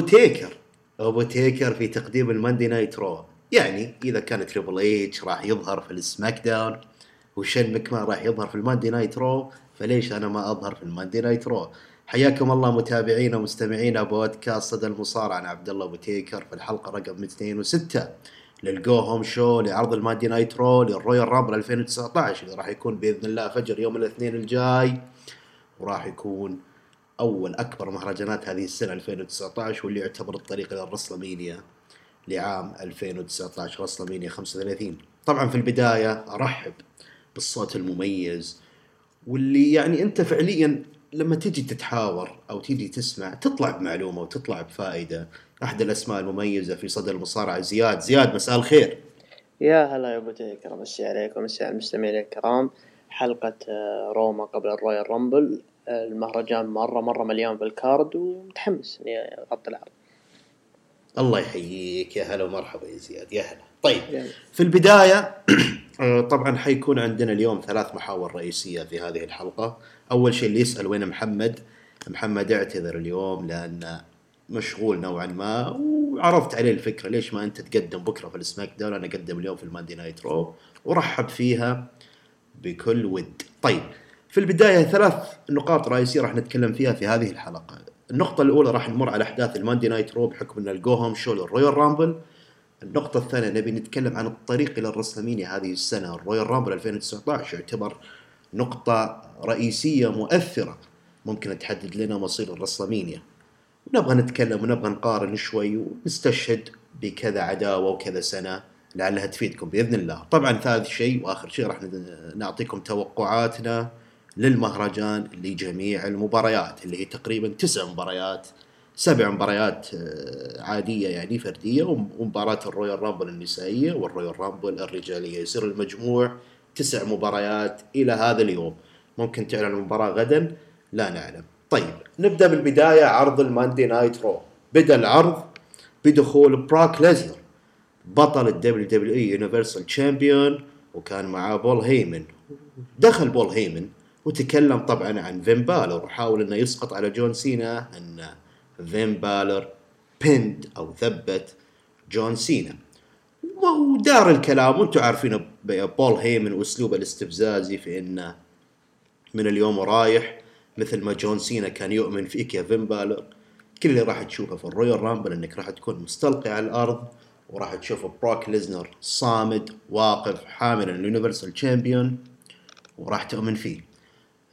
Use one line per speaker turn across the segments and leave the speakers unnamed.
ابو تيكر ابو تيكر في تقديم ال Monday Night Raw. يعني إذا كان Triple H راح يظهر في ال SmackDown وشين مكمان راح يظهر في ال Monday Night Raw فليش أنا ما أظهر في ال Monday Night Raw؟ حياكم الله متابعينا ومستمعينا بودكاست صدى المصارعة. أنا عبد الله ابو تيكر في الحلقة رقم 206 لل go-home show لعرض ال Monday Night Raw لل Royal Rumble 2019 اللي راح يكون بإذن الله فجر يوم الاثنين الجاي. وراح يكون أول أكبر مهرجانات هذه السنة 2019 واللي يعتبر الطريق إلى الرسلمينيا لعام 2019 رسلمينيا 35 طبعا في البداية أرحب بالصوت المميز واللي يعني أنت فعليا لما تجي تتحاور أو تيجي تسمع تطلع بمعلومة وتطلع بفائدة. أحد الأسماء المميزة في صدر المصارعة زياد. زياد مساء الخير.
يا هلا يا أبو تيكر مسي عليك ومسي على المستمعين الكرام. حلقة آه، Raw ما قبل ال Royal Rumble. المهرجان مرة مرة مليان بال card ومتحمس إني أغطي العرض.
الله يحييك. يا هلا ومرحبا يا زياد. يا هلا. طيب في البداية آه، طبعا حيكون عندنا اليوم ثلاث محاور رئيسية في هذه الحلقة. أول شيء اللي يسأل وين محمد؟ محمد اعتذر اليوم لأن مشغول نوعا ما وعرضت عليه الفكرة ليش ما أنت تقدم بكرة في ال SmackDown؟ أنا أقدم اليوم في ال Monday Night Raw. ورحب فيها بكل ود. طيب في البداية ثلاث نقاط رئيسية راح نتكلم فيها في هذه الحلقة. النقطة الأولى راح نمر على أحداث ال Monday Night Raw بحكم أن ال go-home show لل Royal Rumble النقطة الثانية نبي نتكلم عن الطريق إلى ال WrestleMania هذه السنة. ال Royal Rumble 2019 يعتبر نقطة رئيسية مؤثرة ممكن تحدد لنا مصير ال WrestleMania ونبغى نتكلم ونبغى نقارن شوي ونستشهد بكذا عداوة وكذا سنة لعلها تفيدكم بإذن الله. طبعا ثالث شيء وآخر شيء راح نعطيكم توقعاتنا. للمهرجان لجميع المباريات اللي هي تقريبا تسع مباريات سبع مباريات آه، عادية يعني فردية ومباراة ال Royal Rumble النسائية وال Royal Rumble الرجالية. يصير المجموع تسع مباريات إلى هذا اليوم. ممكن تعلن المباراة غدا؟ لا نعلم. طيب نبدأ بالبداية عرض ال Monday Night Raw. بدأ العرض بدخول بروك ليزنر بطل ال WWE Universal Champion وكان معاه بول هيمن. دخل بول هيمن. وتكلم طبعا عن فين بالر وحاول إنه يسقط على جون سينا إن فين بالر pinned أو ثبت جون سينا. ودار الكلام وأنتم عارفين بول هيمن واسلوبه الاستفزازي في انه من اليوم ورايح مثل ما جون سينا كان يؤمن فيك يا فين بالر. كل اللي راح تشوفه في ال Royal Rumble إنك راح تكون مستلقي على الأرض وراح تشوف بروك ليزنر صامد واقف حاملا ال Universal Champion وراح تؤمن فيه.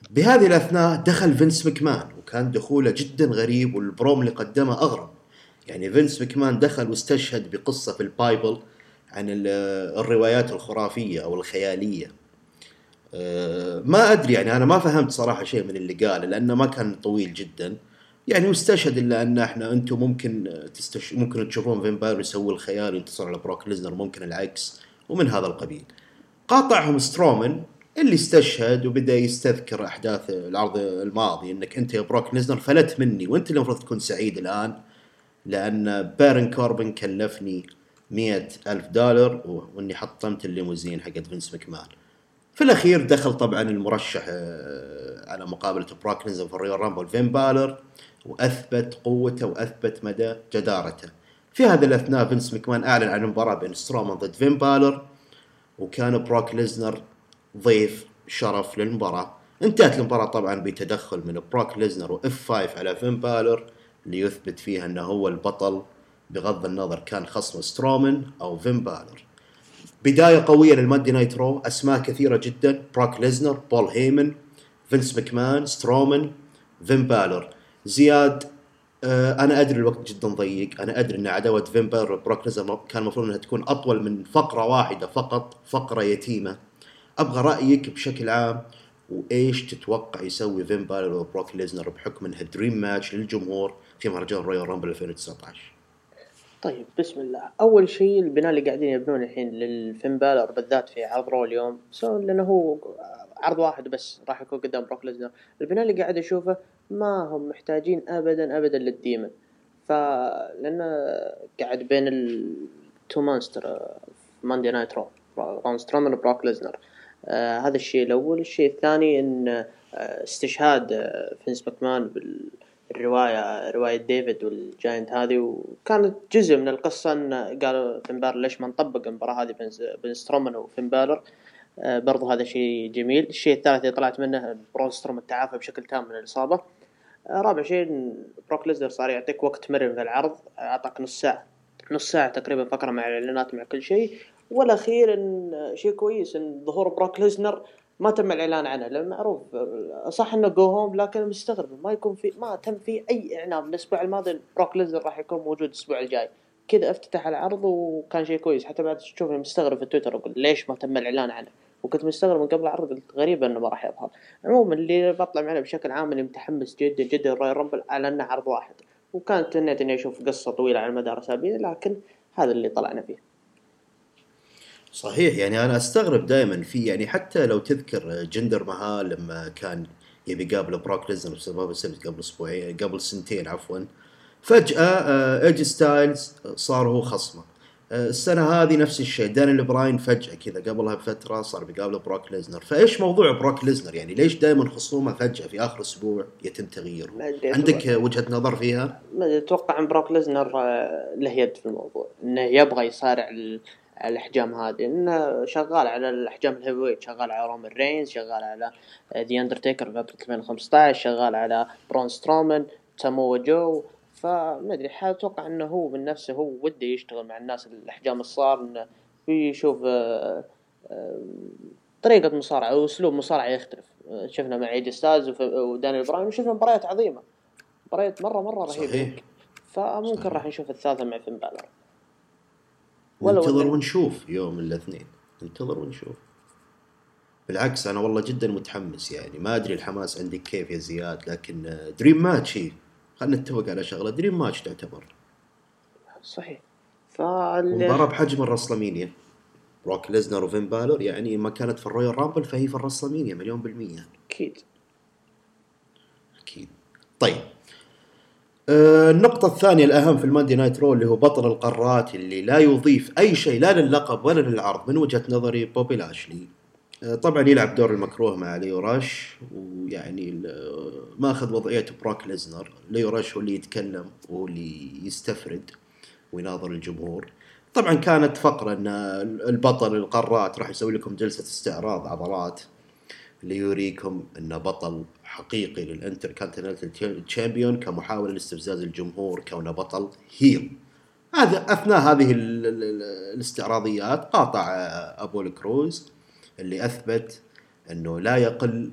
بهذه الأثناء دخل فينس مكمان وكان دخوله جدا غريب والبروم اللي قدمه أغرب. يعني فينس مكمان دخل واستشهد بقصة في ال Bible عن الروايات الخرافية أو الخيالية. أه، ما أدري يعني أنا ما فهمت صراحة شيء من اللي قاله لأنه ما كان طويل جدا. يعني واستشهد إلا أن إحنا أنتم ممكن تستش... ممكن تشوفون فين بالر يسوي الخيال وينتصر على بروك ليزنر ممكن العكس ومن هذا القبيل. قاطعهم سترومن اللي استشهد وبدأ يستذكر أحداث العرض الماضي إنك أنت يا بروك ليزنر فلت مني وأنت اللي المفروض تكون سعيد الآن لأن بارون كوربن كلفني مية ألف دولار وإني حطمت الليموزين حقت فينس مكمان. في الأخير دخل طبعا المرشح آه، على مقابلة بروك ليزنر في ال Royal Rumble فين بالر وأثبت قوته وأثبت مدى جدارته. في هذا الأثناء فينس مكمان أعلن عن مباراه بين سترومان ضد فين بالر وكان بروك ليزنر ضيف شرف للمباراة. انتهت المباراة طبعا بتدخل من بروك ليزنر و F5 على فين بالر ليثبت فيها إنه هو البطل بغض النظر كان خصم سترومن أو فين بالر بداية قوية لل Monday Night Raw أسماء كثيرة جدا بروك ليزنر بول هيمن فينس مكمان سترومن فين بالر زياد آه أنا أدري الوقت جدا ضيق أنا أدري إن عداوة وبروك ليزنر كان المفروض إنها تكون أطول من فقرة واحدة فقط فقرة يتيمة. أبغى رأيك بشكل عام وإيش تتوقع يسوي فين بالر وبروك ليزنر بحكم إنها dream match للجمهور في مهرجان Royal Rumble 2019
طيب بسم الله. أول شيء البناء اللي قاعدين يبنونه الحين للفين بالر بالذات في عرض Raw اليوم so لأنه هو عرض واحد بس راح يكون قدام بروك ليزنر. البناء اللي قاعد أشوفه ما هم محتاجين ابدا ابدا لل Demon. فلانه قاعد بين ال two monster Monday Night Raw برون سترومان وبروك ليزنر. آه هذا الشيء الأول. الشيء الثاني إن آه استشهاد آه فينس ماكمان الروايه رواية ديفيد وال giant هذه. وكانت جزء من القصة إن قالوا فين بالر ليش ما نطبق المباراة هذه بين سترومان وفين بالر آه، برضو هذا شيء جميل. الشيء الثالث اللي طلعت منه برون سترومان تعافى بشكل تام من الإصابة. آه، رابع شيء بروك ليزنر صار يعطيك وقت مرن في العرض. أعطاك نص ساعة نص ساعة تقريبا فقرة مع الإعلانات مع كل شيء. والاخير إن شيء كويس إن ظهور بروك ليزنر ما تم الإعلان عنه. لأن معروف. صح إنه go home لكن مستغرب. ما يكون في ما تم في أي إعلان. الأسبوع الماضي بروك ليزنر راح يكون موجود الأسبوع الجاي. كذا أفتتح العرض وكان شيء كويس. حتى بعد تشوفني مستغرب في تويتر أقول ليش ما تم الإعلان عنه؟ وكنت مستغرب من قبل العرض قلت غريبة إنه ما راح يظهر. عموما اللي بطلع معنا بشكل عام اني متحمس جدا جدا ال Royal Rumble على إنه عرض واحد. وكانت تمنيت اني أشوف قصة طويلة على مدار اسابيع لكن هذا اللي طلعنا فيه.
صحيح يعني أنا أستغرب دائما في يعني حتى لو تذكر جندر مهال لما كان يبي يقابل بروك ليزنر بسبب السبت قبل أسبوعين قبل سنتين عفوا فجأة إيه جي ستايلز صار هو خصمه. آه، السنة هذه نفس الشيء دانيال براين فجأة كذا قبلها بفترة صار بيقابل بروك ليزنر. فإيش موضوع بروك ليزنر؟ يعني ليش دائما خصومه فجأة في آخر أسبوع يتم تغييره؟ عندك وجهة نظر فيها؟
أتوقع إن بروك ليزنر آه، له يد في الموضوع إنه يبغى يصارع الأحجام هذه. انه شغال على الأحجام ال heavyweight شغال على رومان رينز شغال على ذا اندرتيكر في فتره 2015 شغال على برون سترومان سامو جو فما ادري أتوقع إنه هو من نفسه هو وده يشتغل مع الناس الأحجام الصغار إنه يشوف آه، طريقة مصارعة أو أسلوب مصارعة يختلف. شفنا مع إيه جي ستايلز ودانيال براين وشفنا مباريات عظيمة. مباريات مرة مرة رهيبة. صحيح. فممكن راح نشوف الثالثة مع فين بالر.
ننتظر ونشوف يوم الاثنين. ننتظر ونشوف. بالعكس أنا والله جدا متحمس يعني. ما أدري الحماس عندك كيف يا زياد لكن dream match هي خلينا نتفق على شغلة. dream match تعتبر.
صحيح.
مباراة بحجم ال WrestleMania. بروك ليزنر وفين بالور يعني ما كانت في ال Royal Rumble فهي في ال WrestleMania مليون بالمية
أكيد.
أكيد. طيب. آه النقطة الثانية الأهم في ال Monday Night Raw اللي هو بطل القارات اللي لا يضيف أي شيء لا للقب ولا للعرض من وجهة نظري بوبي لاشلي. آه، طبعا يلعب دور المكروه مع ليو راش ويعني ماخذ وضعيه بروك ليزنر. ليو راش هو اللي يتكلم وهو اللي يستفرد ويناظر الجمهور. طبعا كانت فقرة إن البطل القارات راح يسوي لكم جلسة استعراض عضلات ليوريكم انه بطل حقيقي لل Intercontinental Champion كمحاولة لاستفزاز الجمهور كونه بطل heel. هذا أثناء هذه الاستعراضيات قاطع أبولو كروز اللي أثبت إنه لا يقل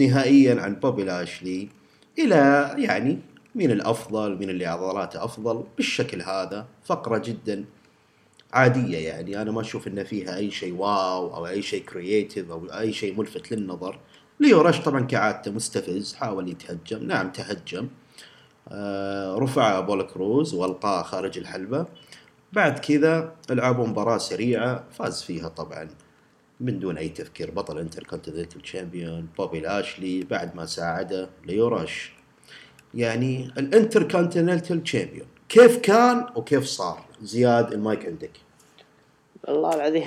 نهائيا عن بوبي لاشلي إلى يعني مين الأفضل مين اللي عضلاته أفضل بالشكل هذا فقرة جدا عادية يعني. أنا ما أشوف إن فيها أي شيء wow أو أي شيء creative أو أي شيء ملفت للنظر. ليو رش طبعا كعادته مستفز حاول يتهجم. نعم تهجم. آه رفع أبولو كروز والقاه خارج الحلبة. بعد كذا لعبوا مباراة سريعة فاز فيها طبعا من دون أي تفكير. بطل Intercontinental Champion بوبي لاشلي بعد ما ساعده ليوراش يعني ال Intercontinental Champion كيف كان وكيف صار؟ زياد المايك عندك.
والله العظيم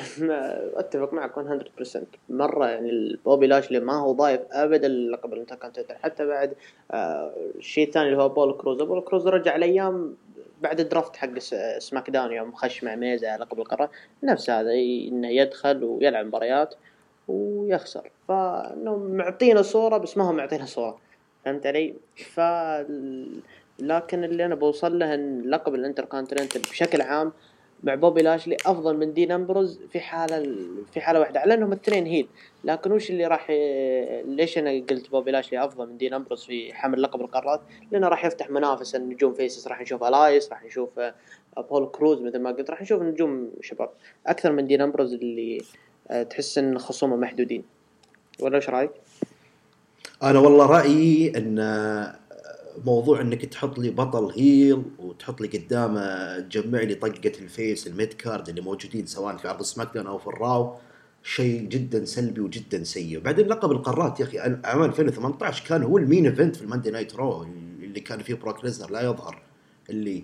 أتفق معك 100% مرة يعني بوبي لاشلي ما هو ضايف ابدا لقب الانتر كونتيننتال حتى بعد آه الشيء الثاني اللي هو أبولو كروز أبولو كروز رجع الأيام بعد ال draft حق سماك داون يوم خش مع ميز على لقب القارة نفس هذا إنه يدخل ويلعب مباريات ويخسر. فإنه معطينا صورة بس ما هو معطينا صورة. فهمت علي؟ ف لكن اللي أنا بوصل له إن لقب الانتر كونتيننتال بشكل عام مع بوبي لاشلي أفضل من دين أمبروز في حالة في حالة واحدة على أنهم الاثنين heel. لكن وش اللي راح ليش أنا قلت بوبي لاشلي أفضل من دين أمبروز في حمل لقب القارات؟ لأنه راح يفتح منافسه النجوم faces راح نشوف إلايس راح نشوف آه، أبولو كروز مثل ما قلت راح نشوف نجوم شباب. أكثر من دين أمبروز اللي آه، تحس إن خصومه محدودين. ولا إيش رأيك؟
أنا والله رأيي إن موضوع إنك تحط لي بطل heel وتحط لي قدامه تجمع لي طقة ال face ال mid card اللي موجودين سواء في عرض سماك داون أو في الراو شيء جدا سلبي وجدا سيء. بعدين لقب القارات يا أخي عام 2018 كان هو ال main event في الماندي نايت رو اللي كان فيه بروك ليسنر لا يظهر. اللي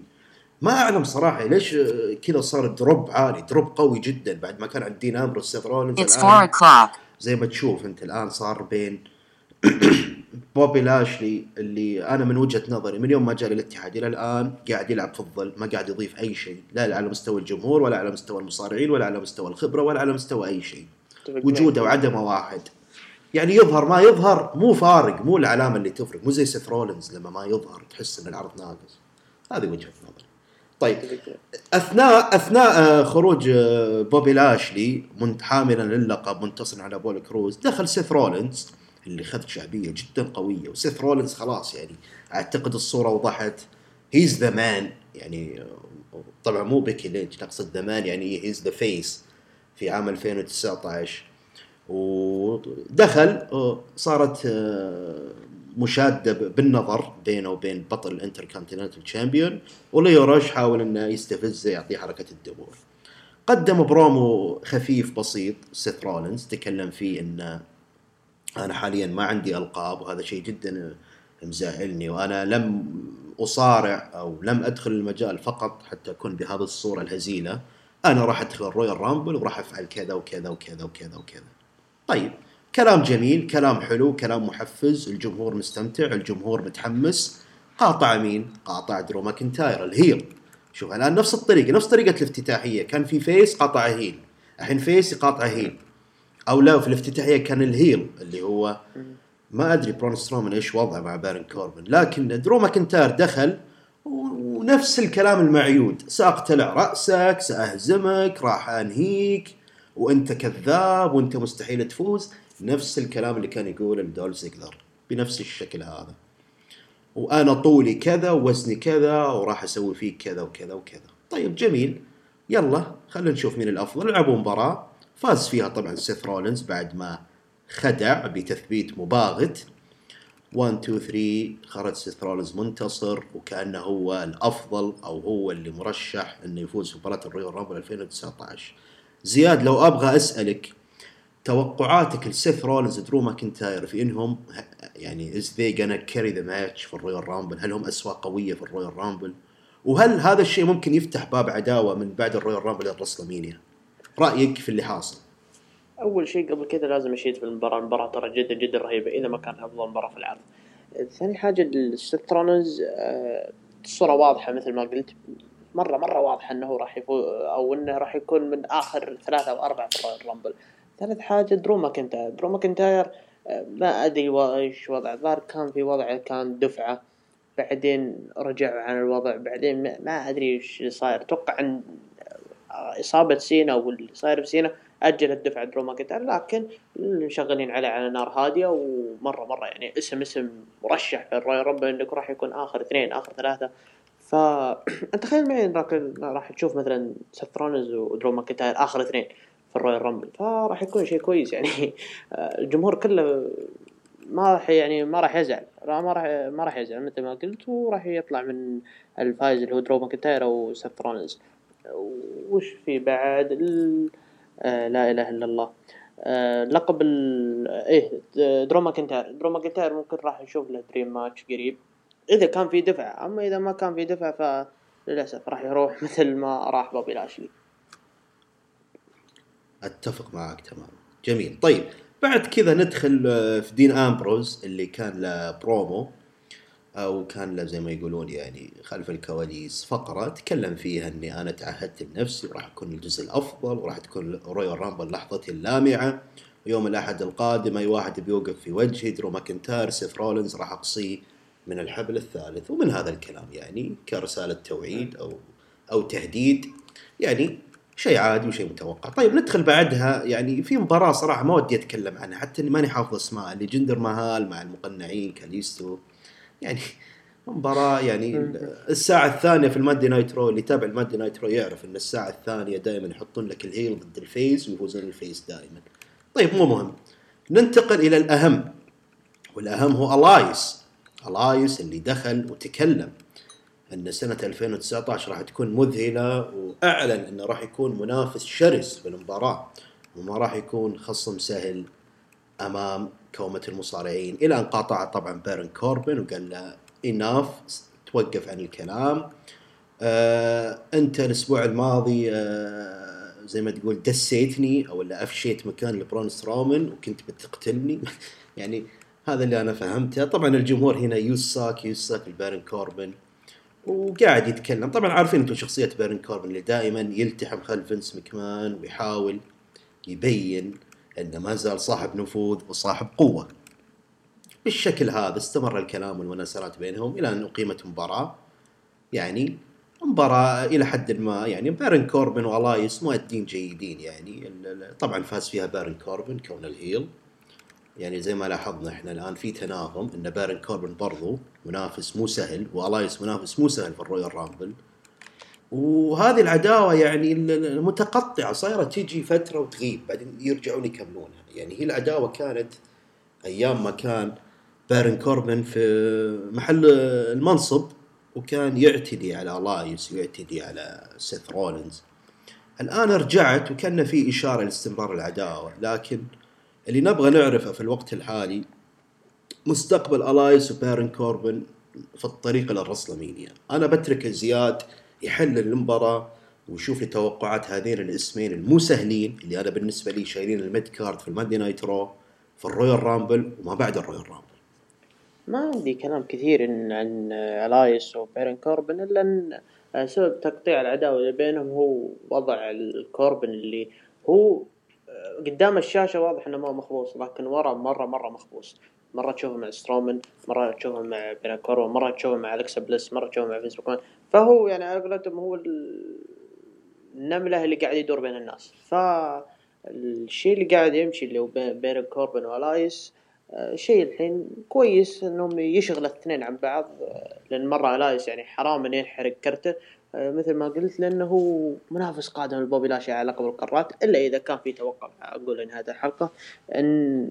ما أعلم صراحة ليش كذا صار drop عالي drop قوي جدا بعد ما كان عند دين أمبروس سيث رولينز زي ما تشوف أنت الآن صار بين بوبي لاشلي اللي أنا من وجهة نظري من يوم ما جاء للاتحاد إلى الآن قاعد يلعب في الظل ما قاعد يضيف أي شيء لا على مستوى الجمهور ولا على مستوى المصارعين ولا على مستوى الخبرة ولا على مستوى أي شيء. وجوده وعدمه واحد. يعني يظهر ما يظهر مو فارق مو العلامة اللي تفرق مو زي سيث رولنز لما ما يظهر تحس إن العرض ناقص. هذه وجهة نظري. طيب أثناء أثناء آه، خروج آه، بوبي لاشلي حاملا للقب منتصر على أبولو كروز دخل سيث رولنز اللي خذ شعبية جدا قوية وسيث رولنز خلاص يعني أعتقد الصورة وضحت. he's the man يعني طبعا مو بيكي لينش نقصد the man يعني he's the face في عام 2019 ودخل صارت مشادة بالنظر بينه وبين بطل ال Intercontinental champion وليو روش حاول إنه يستفزه يعطيه حركة الدبور قدم برومو خفيف بسيط سيث رولنز تكلم فيه إنه أنا حاليا ما عندي ألقاب وهذا شيء جدا مزعلني وأنا لم أصارع أو لم أدخل المجال فقط حتى أكون بهذه الصورة الهزيلة. أنا راح أدخل الرويال رامبل وراح أفعل كذا وكذا وكذا وكذا وكذا. طيب كلام جميل كلام حلو كلام محفز الجمهور مستمتع الجمهور متحمس. قاطع مين؟ قاطع درو ماكنتاير ال heel. شوف الآن نفس الطريقة نفس طريقة الافتتاحية. كان في face قاطع heel. الحين face يقاطع heel. أو لا في الافتتاحية كان ال heel اللي هو ما أدري برون سترومان إيش وضعه مع بارن كوربن لكن درو ماكنتاير دخل ونفس الكلام المعيود سأقتلع رأسك سأهزمك راح أنهيك وأنت كذاب وأنت مستحيل تفوز. نفس الكلام اللي كان يقوله لدولف زيجلر بنفس الشكل هذا. وأنا طولي كذا ووزني كذا وراح أسوي فيك كذا وكذا وكذا. طيب جميل. يلا خلينا نشوف مين الأفضل. لعبوا مباراة. فاز فيها طبعا سيث رولينز بعد ما خدع بتثبيت مباغت. 1 2 3 خرج سيث رولينز منتصر وكأنه هو الأفضل أو هو اللي مرشح إنه يفوز في مباراة الرويال رامبل 2019 زياد لو أبغى أسألك توقعاتك لسيث رولينز درو ماكنتاير في إنهم يعني as they gonna carry the match في الرويال رامبل هل هم اسماء قوية في الرويال رامبل وهل هذا الشيء ممكن يفتح باب عداوة من بعد الرويال رامبل للرسلمينيا رأيك في اللي حاصل؟
أول شيء قبل كذا لازم أشيد في المباراة. المباراة ترى جدا جدا رهيبة إذا ما كان أفضل مباراة في العرض. ثاني حاجة السيث رولينز آه، الصورة واضحة مثل ما قلت. مرة مرة واضحة إنه راح يفوز أو إنه راح يكون من آخر ثلاثة أو أربعة في الرويال رامبل ثالث حاجة درو ماكنتاير. درو ماكنتاير آه، ما أدري إيش وضع الظاهر. كان في وضع كان دفعة. بعدين رجع عن الوضع. بعدين ما أدري إيش صاير. أتوقع إن إصابة سينا واللي صاير في سينا اجلت دفعة درو ماكنتاير لكن مشغلين عليه على نار هادية ومرة مرة يعني اسم اسم مرشح في الرويال رامبل إنك راح يكون آخر اثنين آخر ثلاثة. فانت تخيل معي انك راح تشوف مثلا سيث رولنز ودرو ماكنتاير آخر اثنين في الرويال رامبل فراح يكون شيء كويس يعني. الجمهور كله ما راح يعني ما راح يزعل ما راح ما راح يزعل مثل ما قلت وراح يطلع من الفايز اللي هو درو ماكنتاير أو سيث رولنز وش في بعد. آه لا إله إلا الله. آه لقب ال إيه درو ماكنتاير. درو ماكنتاير ممكن راح نشوف له dream match قريب. إذا كان في دفع أما إذا ما كان في دفع فللاسف راح يروح مثل ما راح بوبي لاشلي.
أتفق معك تماما جميل. طيب بعد كذا ندخل آه، في دين أمبروز اللي كان له برومو. أو كان له زي ما يقولون يعني خلف الكواليس فقرة تكلم فيها إني أنا تعهدت لنفسي وراح أكون الجزء الأفضل وراح تكون رويال رامبل لحظتي اللامعة. يوم الأحد القادم أي واحد بيوقف في وجهي درو ماكنتاير سيث رولينز راح أقصيه من الحبل الثالث. ومن هذا الكلام يعني كرسالة توعيد أو أو تهديد يعني شيء عادي وشيء متوقع. طيب ندخل بعدها يعني في مباراة صراحة ما ودي أتكلم عنها حتى إني ماني حافظ أسماء اللي جندر مهال مع المقنعين كاليستو. يعني مباراة يعني الساعة الثانية في المادي نايترو اللي يتابع المادي نايترو يعرف إن الساعة الثانية دائما يحطون لك ال heel ضد ال face ويفوزون ال face دائما. طيب مو مهم. ننتقل إلى الأهم والأهم هو ألايس. ألايس اللي دخل وتكلم إن سنة 2019 راح تكون مذهلة وأعلن إنه راح يكون منافس شرس في المباراة وما راح يكون خصم سهل أمام كومة المصارعين. إلى أن قاطع طبعا بيرن كوربن وقال له enough توقف عن الكلام. آه أنت الأسبوع الماضي آه زي ما تقول دسيتني أو لا أفشيت مكان لبرون سترومان وكنت بتقتلني. يعني هذا اللي أنا فهمته. طبعا الجمهور هنا you suck you suck البارن كوربن وقاعد يتكلم. طبعا عارفين أنتم شخصية بارن كوربن اللي دائما يلتحم خلف فينس مكمان ويحاول يبين انه ما زال صاحب نفوذ وصاحب قوة. بالشكل هذا استمر الكلام والمناوشات بينهم إلى أن أقيمت مباراة. يعني مباراة إلى حد ما يعني بارن كوربن وألايس مؤدين جيدين يعني. طبعا فاز فيها بارن كوربن كون ال heel. يعني زي ما لاحظنا إحنا الآن في تناغم إن بارن كوربن برضو منافس مو سهل وألايس منافس مو سهل في ال Royal Rumble. وهذه العداوة يعني المتقطعة صايرة تيجي فترة وتغيب بعدين يرجعون يكملونها. يعني هي العداوة كانت أيام ما كان بارن كوربن في محل المنصب وكان يعتدي على الايس ويعتدي على سيث رولينز. الآن رجعت وكان في إشارة لاستمرار العداوة لكن اللي نبغى نعرفه في الوقت الحالي مستقبل ألايس وبارن كوربن في الطريق لل WrestleMania أنا بترك زياد يحلل المباراة ويشوف توقعات هذين الاسمين المو سهلين اللي أنا بالنسبة لي شايلين ال mid card في ال Monday Night Raw في ال Royal Rumble وما بعد ال Royal Rumble.
ما عندي كلام كثير عن ألايس وبيرن كوربن إلا إن سبب تقطيع العداوه اللي بينهم هو وضع الكوربن اللي هو قدام الشاشة واضح إنه ما مخبوص لكن ورا مره مرة مخبوص. مرة تشوفه مع سترومن مرة تشوفه مع بيرن كوربن مرة تشوفه مع الكسا بليس مرة تشوفه مع فينس مكمان. فهو يعني على قولتهم هو النملة اللي قاعد يدور بين الناس. فالشيء اللي قاعد يمشي اللي هو بين كوربن وألايس شيء الحين كويس إنهم يشغل الاثنين عن بعض لأن مرة ألايس يعني حرام إنه ينحرق كرته. مثل ما قلت لأنه منافس قادم لبوبي لاشلي على لقب القارات إلا إذا كان في توقع أقول إن هذه الحلقة إن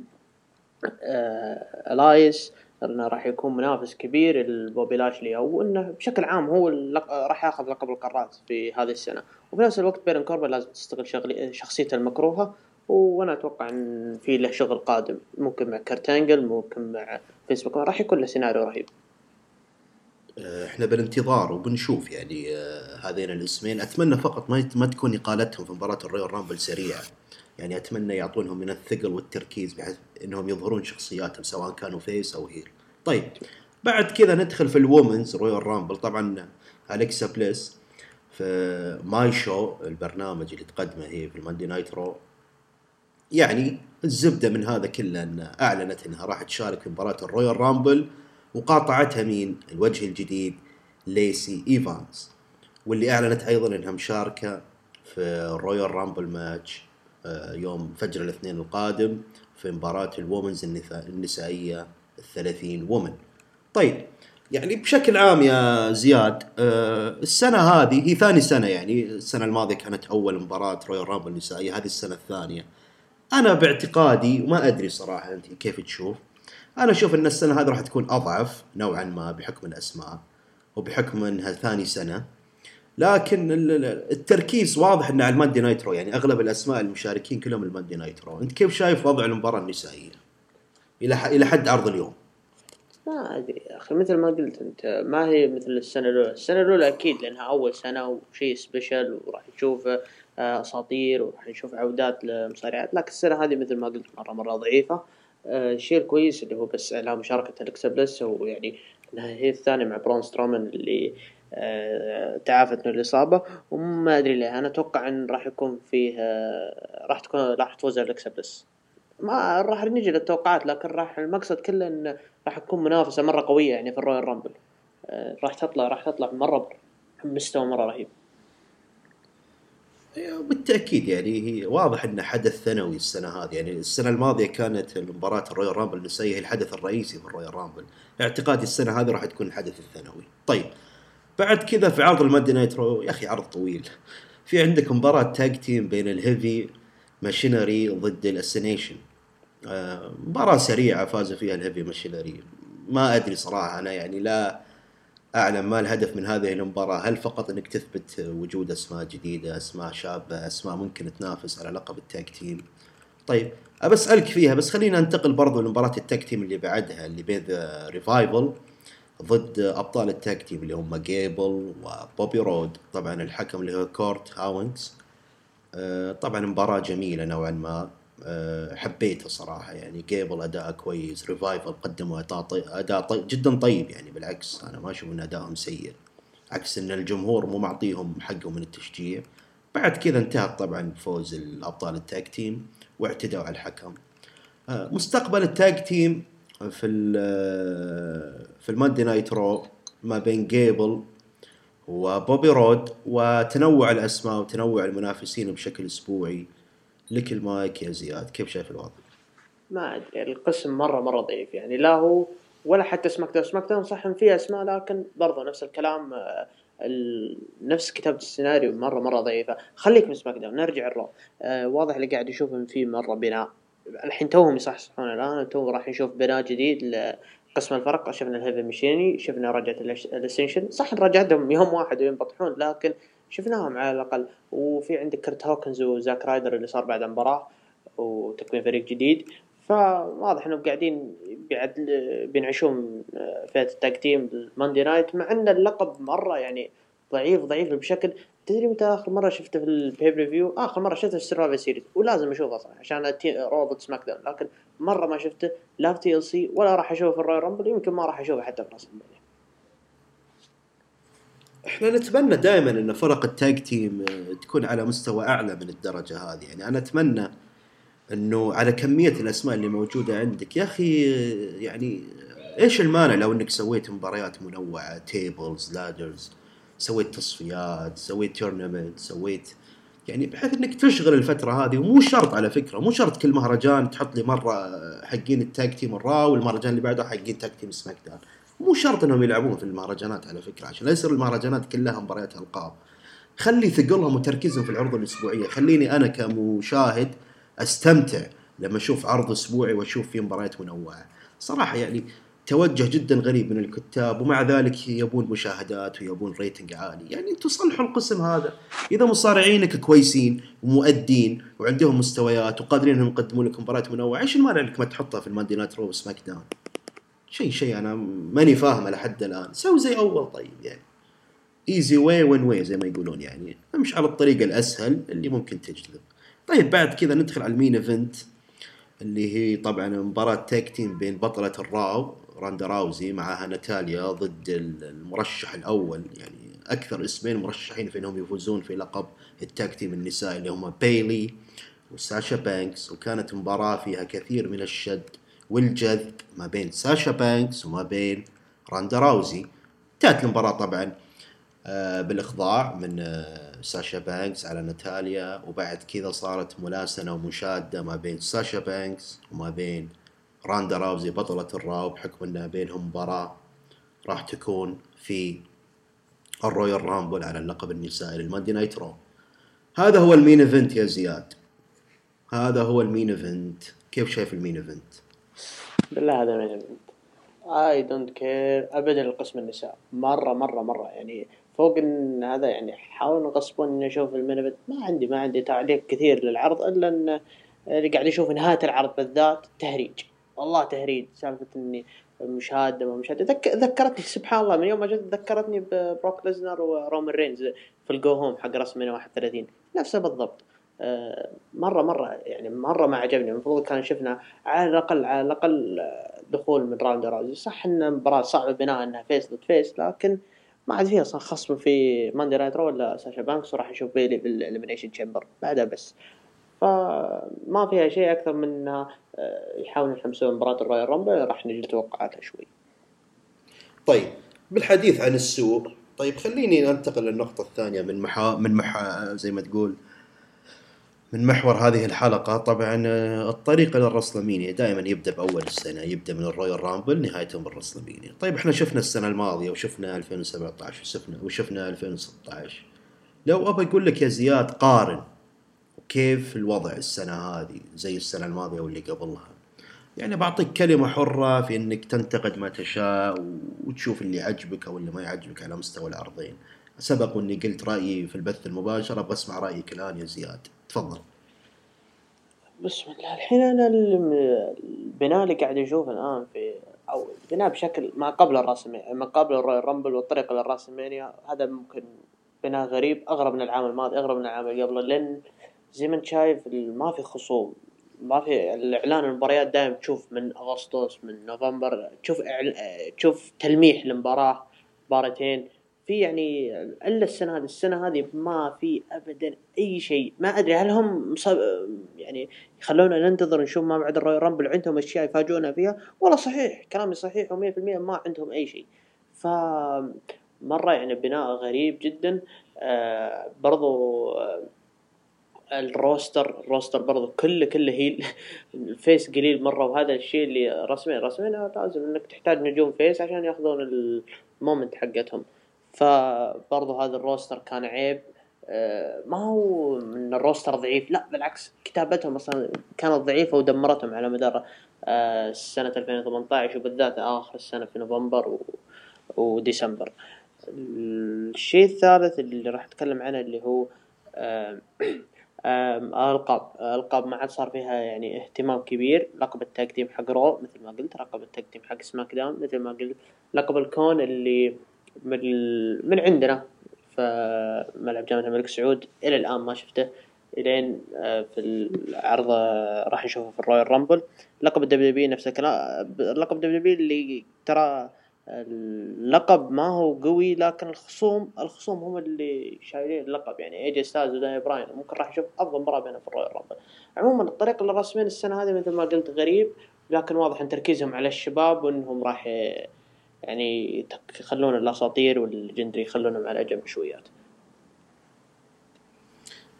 ألايس إنه راح يكون منافس كبير لبوبي لاشلي أو إنه بشكل عام هو راح ياخذ لقب القارات في هذه السنة. وفي نفس الوقت بيرن كوربن لازم تستغل شخصيته المكروهة وأنا أتوقع إن في له شغل قادم ممكن مع كرت أنجل ممكن مع فيسبوك راح يكون له سيناريو رهيب.
آه، إحنا بالانتظار وبنشوف يعني آه، هذين الاسمين. أتمنى فقط ما ما تكون إقالتهم في مباراة ال Royal Rumble سريعه يعني أتمنى يعطونهم من الثقل والتركيز بحيث إنهم يظهرون شخصياتهم سواء كانوا face أو heel طيب بعد كذا ندخل في ال women's Royal Rumble طبعا اليكسا بليس في my show البرنامج اللي تقدمه هي في ال Monday Night Raw يعني الزبدة من هذا كله إن أعلنت إنها راح تشارك في مباراة ال Royal Rumble وقاطعتها مين؟ الوجه الجديد ليسي ايفانز واللي أعلنت أيضا إنها مشاركة في ال Royal Rumble match يوم فجر الاثنين القادم في مباراة ال women's النسائية الثلاثين ومن طيب يعني بشكل عام يا زياد آه، السنة هذه هي ثاني سنة يعني السنة الماضية كانت أول مباراة Royal Rumble النسائية هذه السنة الثانية. أنا باعتقادي وما أدري صراحة أنت كيف تشوف أنا أشوف أن السنة هذه راح تكون أضعف نوعا ما بحكم الأسماء وبحكم أنها ثاني سنة. لكن التركيز واضح إنه على ال Monday Night Raw. يعني أغلب الأسماء المشاركين كلهم ال Monday Night Raw. أنت كيف شايف وضع المباراة النسائية؟ إلى إلى حد عرض اليوم.
ما أدري يا أخي مثل ما قلت أنت ما هي مثل السنة الأولى. السنة الأولى أكيد لأنها أول سنة وشيء special وراح تشوفه آه، أساطير وراح نشوف عودات لمصارعات. لكن السنة هذه مثل ما قلت مرة مرة ضعيفة. آه، الشيء الكويس اللي هو بس إعلان مشاركة الكسا بلس ويعني انها هي الثانية مع برون سترومان اللي آه، تعافت من الإصابة وما أدري ليه. أنا أتوقع إن راح يكون فيه راح تكون راح تفوز الكسا بلس ما راح نجي للتوقعات لكن راح المقصد كله انه راح تكون منافسة مرة قوية يعني في ال Royal Rumble. راح تطلع راح تطلع مرة بمستوى مرة رهيب.
بالتأكيد يعني هي واضح إنه حدث ثانوي السنة هذه. يعني السنة الماضية كانت مباراه ال Royal Rumble النسائيه الحدث الرئيسي في ال Royal Rumble. اعتقادي السنة هذه راح تكون الحدث الثانوي. طيب بعد كذا في عرض ال Monday Night Raw يا أخي عرض طويل. في عندك مباراة tag team بين ال Heavy Machinery ضد ال Ascension آه مباراة سريعة فاز فيها ال Heavy Machinery. ما أدري صراحة أنا يعني لا أعلم ما الهدف من هذه المباراة. هل فقط إنك تثبت وجود أسماء جديدة أسماء شابة أسماء ممكن تنافس على لقب ال tag team طيب أبى أسألك فيها بس خلينا ننتقل برضو لمباراة ال tag team اللي بعدها اللي بين The Revival ضد أبطال ال tag team اللي هم جيبل وبوبي رود طبعا الحكم اللي هو كورت هوكنز آه، طبعا مباراة جميلة نوعا ما. آه، حبيته صراحة. يعني جيبل أداء كويس Revival قدموا أداء طي... أداء طي... جدا طيب يعني بالعكس. أنا ما أشوف إن أدائهم سيء. عكس إن الجمهور مو معطيهم حقهم من التشجيع. بعد كذا انتهت طبعا فوز الأبطال ال tag team واعتدوا على الحكم. آه، مستقبل ال tag team في ال في ال Monday Night Raw ما بين جيبل وبوبي رود وتنوع الأسماء وتنوع المنافسين بشكل أسبوعي. لك المايك يا زياد كيف شايف الوضع؟
ما أدري القسم مرة مرة ضعيف. يعني لا هو ولا حتى SmackDown SmackDown صح فيه أسماء لكن برضه نفس الكلام آه، نفس كتابة السيناريو مرة مرة ضعيفة. خليك من SmackDown نرجع ال Raw. آه واضح اللي قاعد يشوف إن في مرة بناء. الحين توهم يصحصحون الان تو راح نشوف بناء جديد لقسم الفرق. شفنا ال Heavy Machinery شفنا رجعة ال Ascension صح رجعتهم يوم واحد وينبطحون لكن شفناهم على الأقل. وفي عندك كرت هوكنز وزاك رايدر اللي صار بعد المباراة وتكوين فريق جديد. فواضح إنهم قاعدين بعد بينعشون فئة ال tag team بال Monday Night مع إن اللقب مرة يعني ضعيف ضعيف بشكل تدري متى آخر مرة شفته في ال pay-per-view آخر مرة شفته في ال Survivor Series ولازم أشوفه صراحة عشان روبوت SmackDown لكن مرة ما شفته لا في TLC ولا راح أشوفه في ال Royal Rumble يمكن ما راح أشوفه حتى في راس
إحنا نتمنى دائما إن فرق ال tag team تكون على مستوى أعلى من الدرجة هذه. يعني أنا أتمنى إنه على كمية الأسماء اللي موجودة عندك. يا أخي يعني إيش المانع لو إنك سويت مباريات منوعة؟ tables ladders سويت تصفيات سويت tournament سويت يعني بحيث إنك تشغل الفترة هذه ومو شرط على فكرة مو شرط كل مهرجان تحط لي مرة حقين ال tag team ال Raw والمهرجان اللي بعده حقين tag team SmackDown مو شرط إنهم يلعبون في المهرجانات على فكرة عشان لا يصير المهرجانات كلها مباريات ألقاب. خلي ثقلهم وتركيزهم في العروض الأسبوعية. خليني أنا كمشاهد أستمتع لما أشوف عرض أسبوعي وأشوف فيه مباريات منوعة. صراحة يعني توجه جدا غريب من الكتاب ومع ذلك يبون مشاهدات ويبون rating عالي. يعني أنتم صلحوا القسم هذا. إذا مصارعينك كويسين ومؤدين وعندهم مستويات وقادرين إنهم يقدمون لك مباريات منوعة إيش المانع إنك ما تحطها في ال Monday Night Raw SmackDown؟ شيء شيء أنا ماني فاهمه لحد الآن. سوي زي أول طيب يعني. easy way win way زي ما يقولون يعني. امشي على الطريقة الأسهل اللي ممكن تجذب. طيب بعد كذا ندخل على ال main event اللي هي طبعا مباراة tag team بين بطلة ال Raw راندا راوزي معها ناتاليا ضد المرشح الأول. يعني أكثر اسمين مرشحين في إنهم يفوزون في لقب ال tag team النسائي اللي هم بيلي وساشا بانكس. وكانت مباراة فيها كثير من الشد والجذب ما بين ساشا بانكس وما بين راندا راوزي. انتهت المباراة طبعا آه، بالإخضاع من آه، ساشا بانكس على ناتاليا. وبعد كذا صارت ملاسنة ومشادة ما بين ساشا بانكس وما بين راندا راوزي بطلة ال Raw بحكم أنها بينهم مباراة راح تكون في ال Royal Rumble على اللقب النسائي لل Monday Night Raw. هذا هو ال main event يا زياد. هذا هو ال main event. كيف شايف ال main event؟
بالله هذا ال main event. I don't care ابدا القسم النساء. مرة مرة مرة. يعني فوق إن هذا يعني حاولوا يغصبون اني أشوف ال main event. ما عندي ما عندي تعليق كثير للعرض إلا إن اللي قاعد أشوف نهاية العرض بالذات تهريج. والله تهريج سالفة إني مشاهده ما مشاهده ذك... ذكرتني سبحان الله من يوم ما جت ذكرتني ببروك ليزنر ورومان رينز في ال go home حق راس 31 نفسه بالضبط. آه، مرة مرة يعني مرة ما عجبني. المفروض كان شفنا على الأقل على الأقل دخول من راندا راوزي صح إن المباراه صعبة بناء إنها face ضد face لكن ما عاد فيها أصلا خصم في Monday Night ولا ساشا بانكس وراح نشوف بيلي بال Elimination Chamber بعدها بس. فما فيها شيء أكثر من انها آه، يحاولون يحمسون مباراة ال Royal Rumble. راح نجي توقعاتها شوي.
طيب بالحديث عن السوق طيب خليني ننتقل للنقطة الثانية من محا من محا زي ما تقول من محور هذه الحلقة. طبعا آه، الطريق إلى الرسلمينيا دائما يبدأ بأول السنة يبدأ من الرويال رامبل نهاية بالرسلمينيا. طيب إحنا شفنا السنة الماضية وشفنا 2017 وشفنا وشفنا 2016 لو أبى أقول لك يا زياد قارن كيف الوضع السنة هذه زي السنة الماضية واللي قبلها؟ يعني بعطيك كلمة حرة في إنك تنتقد ما تشاء وتشوف اللي يعجبك أو اللي ما يعجبك على مستوى العرضين سبق واني قلت رأيي في البث المباشر أبغى اسمع رأيك الآن يا زياد. تفضل.
بسم الله. الحين أنا البناء اللي قاعد أشوفه الآن في أو البناء بشكل ما قبل الراسمينيا ما قبل الرامبل والطريق للراسمينيا هذا ممكن بناء غريب أغرب من العام الماضي أغرب من العام اللي قبله لأن زي ما انت شايف ما في خصوم. ما في الإعلان المباريات دائما تشوف من أغسطس من نوفمبر تشوف إعل... تشوف تلميح لمباراة مباراتين. في يعني إلا السنة هذه السنة هذه ما في ابدا أي شيء. ما أدري هل هم مصاب يعني يخلونا ننتظر نشوف ما بعد الرويال رامبل عندهم أشياء يفاجئونا فيها؟ ولا صحيح كلامي صحيح و100% ما عندهم أي شيء. ف مرة يعني بناء غريب جدا. آه برضو آه ال roster ال roster برضو كله كله heel ال face قليل مرة وهذا الشيء اللي رسميا رسميا لازم إنك تحتاج نجوم face عشان ياخذون ال moment حقتهم. فبرضو هذا ال roster كان عيب. آه، ما هو من ال roster ضعيف لا بالعكس كتابتهم أصلا كانت ضعيفة ودمرتهم على مدار آه، سنه 2018 وبالذات آخر السنة في نوفمبر و... وديسمبر. الشيء الثالث اللي راح أتكلم عنه اللي هو القاب القاب ما عاد صار فيها يعني اهتمام كبير. لقب التقديم حق رو مثل ما قلت لقب التقديم حق سماك داون مثل ما قلت. لقب الكون اللي من من عندنا ملعب جامعة الملك سعود إلى الآن ما شفته. إلين آه، في العرض راح نشوفه في الرويال رامبل. لقب الدبليو بي نفس الكلام لقب الدبليو بي اللي ترى اللقب ما هو قوي لكن الخصوم الخصوم هم اللي شايلين اللقب. يعني اي جي ستايلز وداني براين ممكن راح نشوف أفضل مباراة بينهم في ال Royal Rumble عموما الطريق اللي رسمين السنة هذه مثل ما قلت غريب لكن واضح إن تركيزهم على الشباب وإنهم راح يعني يخلون الأساطير وال legendary يخلونهم على جنب شويات.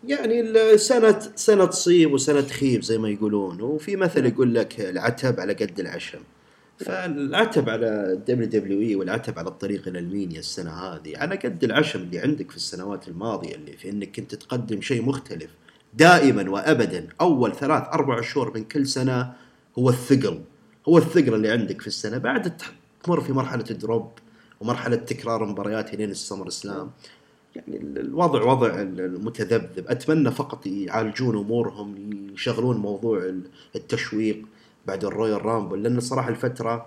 يعني سنة سنة تصيب وسنة تخيب زي ما يقولون. وفي مثل يقول لك العتب على قد العشم. فالعتب على ال WWE والعتب على الطريق إلى WrestleMania السنة هذه على قد العشم اللي عندك في السنوات الماضية اللي في إنك كنت تقدم شيء مختلف. دائما وابدا أول ثلاث أربع شهور من كل سنة هو الثقل. هو الثقل اللي عندك في السنة. بعد تمر في مرحلة drop ومرحلة تكرار مباريات لين ال SummerSlam. يعني الوضع وضع المتذبذب. أتمنى فقط يعالجون أمورهم يشغلون موضوع التشويق. بعد ال Royal Rumble لأن الصراحه الفترة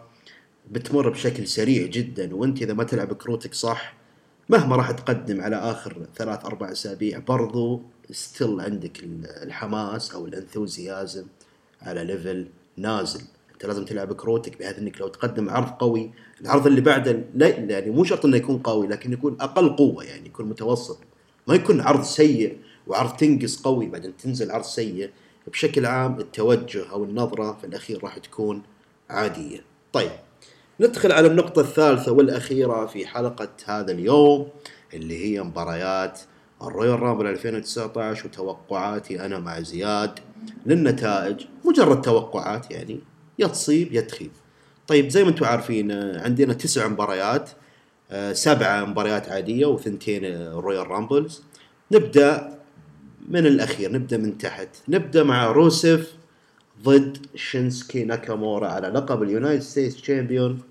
بتمر بشكل سريع جدا وأنت إذا ما تلعب كروتك صح مهما راح تقدم على آخر ثلاث أربع أسابيع برضو still عندك الحماس أو ال enthusiasm على level نازل. أنت لازم تلعب كروتك بحيث إنك لو تقدم عرض قوي العرض اللي بعده لا يعني مو شرط إنه يكون قوي لكن يكون أقل قوة يعني يكون متوسط. ما يكون عرض سيء وعرض تنقص قوي بعدين تنزل عرض سيء. بشكل عام التوجه أو النظرة في الأخير راح تكون عادية. طيب ندخل على النقطة الثالثة والأخيرة في حلقة هذا اليوم اللي هي مباريات الرويال رامبل 2019 وتوقعاتي أنا مع زياد للنتائج مجرد توقعات يعني يا تصيب يا تخيب. طيب زي ما أنتم عارفين عندنا تسع مباريات سبعة مباريات عادية وثنتين Royal Rumbles نبدأ من الأخير نبدأ من تحت. نبدأ مع روسف ضد شينسكي ناكامورا على لقب ال United States champion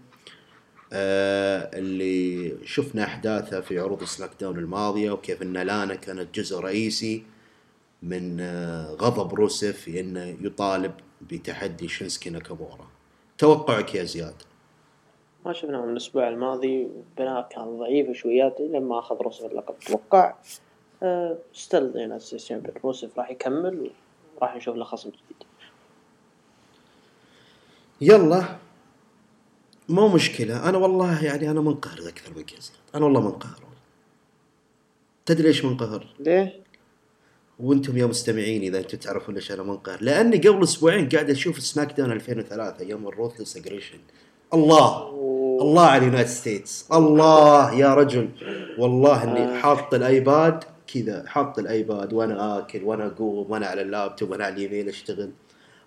آه اللي شفنا أحداثه في عروض SmackDown الماضية وكيف أن لانا كانت جزء رئيسي من آه غضب روسف أنه يطالب بتحدي شينسكي ناكامورا. توقعك يا زياد؟
ما شفناه من الأسبوع الماضي بناء كان ضعيف شويات لما أخذ روسف اللقب. أتوقع still يعني champion روسف راح يكمل وراح نشوف له خصم جديد
يلا. مو مشكلة. أنا والله يعني أنا منقهر أكثر من كذا أنا والله منقهر. تدري ليش منقهر؟
ليه؟
وأنتم يا مستمعين إذا أنتم تعرفون ليش أنا منقهر. لأني قبل أسبوعين قاعد أشوف SmackDown 2003 يوم ال Ruthless Aggression. الله! أوه. الله على ال United States. الله يا رجل. والله إني آه. حاط الآيباد كذا حاط الآيباد وأنا آكل وأنا أقوم وأنا على اللابتوب وأنا على اليمين أشتغل.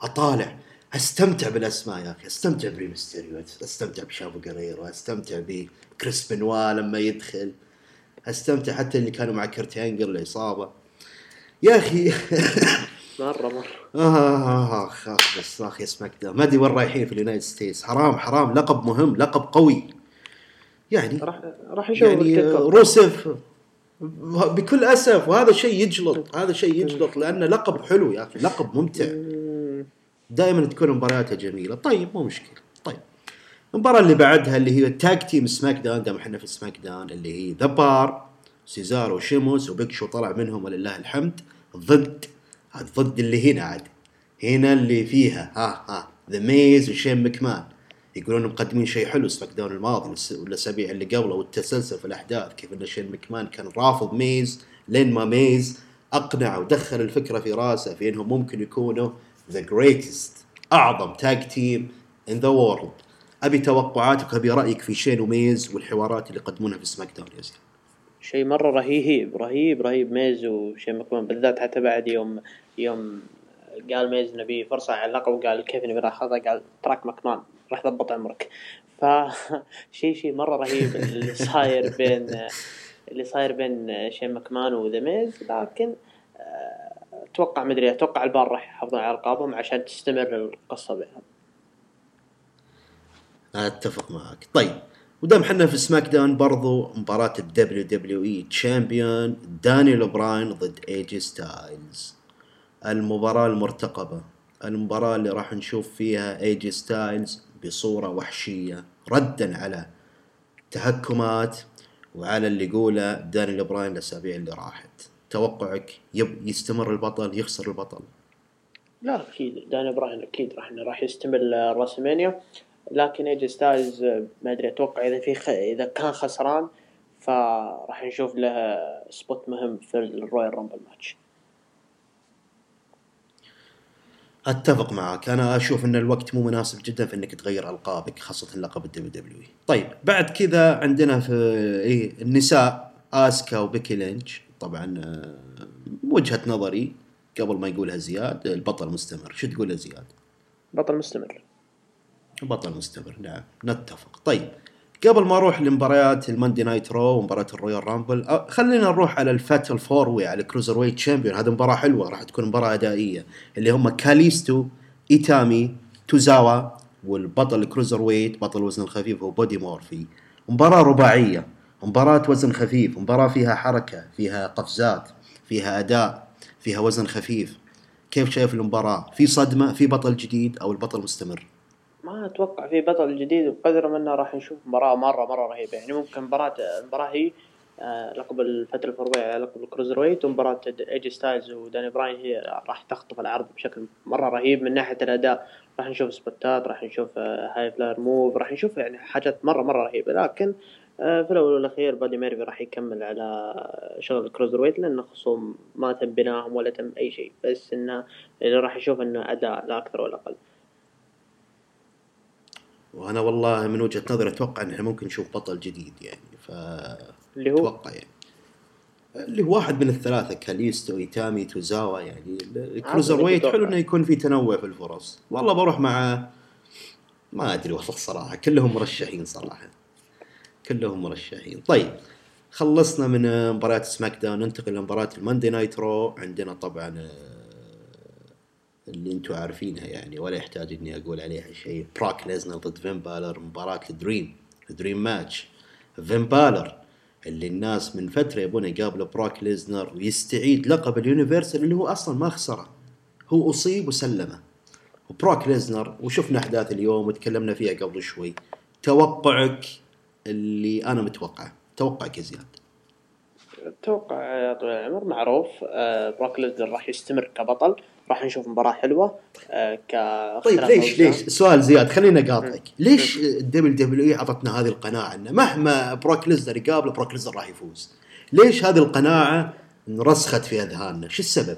أطالع. أستمتع بالأسماء يا أخي. أستمتع بريمستيريو أستمتع بشافو قريرو أستمتع بكريس بنوا لما يدخل. أستمتع حتى اللي كانوا مع كرت انجل العصابة يا أخي.
مرة مرة.
آه أخ أخ بس أخ يا سماك ما أدري وين رايحين في ال United States. حرام حرام. لقب مهم لقب قوي. يعني
راح راح نشوف
يعني روسف بكل أسف وهذا شيء يجلط هذا شيء يجلط لأنه لقب حلو يا أخي لقب ممتع. دائما تكون مبارياته جميلة. طيب مو مشكلة. طيب. المباراة اللي بعدها اللي هي tag team SmackDown دام إحنا في SmackDown اللي هي The Bar سيزارو وشيموس و Big Show طلع منهم ولله الحمد. ضد ضد اللي هنا عاد. هنا اللي فيها ها ها The Miz وشين مكمان. يقولون مقدمين شيء حلو سماك الماضي والأسابيع اللي قبله والتسلسل في الأحداث كيف إن شين مكمان كان رافض ميز لين ما ميز أقنع ودخل الفكرة في راسه في إنهم ممكن يكونوا the greatest أعظم tag team in the world أبي توقعاتك ابي رأيك في شين وميز والحوارات اللي يقدمونها في SmackDown يا زياد.
شيء مرة رهيب رهيب رهيب ميز وشين مكمان بالذات حتى بعد يوم يوم قال ميز نبي فرصة على اللقب وقال كيف نبي ناخذها قال تراك مكمان. راح ضبط عمرك. ف شيء مرة رهيب اللي صاير بين اللي صاير بين شين مكمان و The Miz لكن آه، أتوقع مدري أتوقع البار راح يحافظون على ألقابهم عشان تستمر القصة بينهم
أتفق معك. طيب ودام حنا في SmackDown برضو مباراة ال WWE champion دانيال أوبراين ضد إيجي ستايلز. المباراة المرتقبة المباراة اللي راح نشوف فيها إيجي ستايلز بصورة وحشية ردا على تهكمات وعلى اللي يقوله دانيال اوبراين الأسابيع اللي راحت. توقعك يب يستمر البطل يخسر البطل.
لا أكيد. داني براين أكيد راح راح يستمر WrestleMania لكن ايجي ستايلز ما أدري أتوقع إذا في خ... إذا كان خسران فراح نشوف له spot مهم في ال Royal Rumble
match أتفق معك. أنا أشوف إن الوقت مو مناسب جدا في إنك تغير ألقابك خاصة لقب ال WW طيب بعد كذا عندنا في إيه النساء آسكا وبيكي لينش. طبعا آه، وجهة نظري قبل ما يقولها زياد البطل مستمر. شو تقول زياد؟
بطل مستمر.
بطل مستمر نعم نتفق. طيب قبل ما أروح لمباريات ال Monday Night Raw ومباراة ال Royal Rumble خلينا نروح على ال fatal four way على ال cruiserweight champion هذه مباراة حلوة راح تكون مباراة أدائية اللي هم كاليستو إيتامي توزاوا والبطل ال cruiserweight بطل الوزن الخفيف هو بودي مورفي. مباراة رباعية مباراة وزن خفيف مباراة فيها حركة فيها قفزات فيها أداء فيها وزن خفيف. كيف شايف المباراة؟ في صدمة في بطل جديد أو البطل مستمر؟
ما أتوقع في بطل جديد بقدر منه راح نشوف مباراة مرة مرة رهيبة. يعني ممكن مباراة المباراة هي آه، لقب الفترة الفروعية لقب ال cruiserweight ومباراة ايجي ستايلز وداني براين هي راح تخطف العرض بشكل مرة رهيب. من ناحية الأداء راح نشوف سبوتات راح نشوف high flyer move راح نشوف يعني حاجات مرة مرة رهيبة. لكن آه، في الأول والأخير بادي ميرفي راح يكمل على شغل ال cruiserweight لأنه خصوم ما تم بناهم ولا تم أي شيء. بس إنه اللي راح يشوف إنه أداء لا أكثر ولا أقل.
وأنا والله من وجهة نظري أتوقع إن إحنا ممكن نشوف بطل جديد يعني ف
اللي هو؟
أتوقع يعني. اللي هو واحد من الثلاثة كاليستو إيتامي توزاوا يعني. ال cruiserweight حلو إنه يكون في تنوع في الفرص. والله بروح مع ما أدري والله الصراحة كلهم مرشحين صراحة. كلهم مرشحين. طيب خلصنا من مباريات سماك داون ننتقل لمباراة الماندي نايت رو. عندنا طبعا اللي أنتم عارفينها يعني ولا يحتاج إني أقول عليها شيء. براك ليزنر ضد فين بالر مباراة ال dream dream match. فين بالر اللي الناس من فترة يبون يقابلوا براك ليزنر ويستعيد لقب ال Universal اللي هو أصلا ما خسره. هو أصيب وسلمه. وبروك ليزنر وشفنا أحداث اليوم وتكلمنا فيها قبل شوي. توقعك اللي أنا متوقعه. توقعك يا زياد.
أتوقع يا طويل العمر معروف آه بروك ليزنر راح يستمر كبطل. راح نشوف مباراة حلوة آه ك
طيب ليش ليش؟ سؤال زياد خليني أقاطعك. ليش ال WWE اعطتنا هذه القناعة؟ إنه مهما بروك ليزنر يقابله بروك ليزنر راح يفوز. ليش هذه القناعة رسخت في أذهاننا؟ شو السبب؟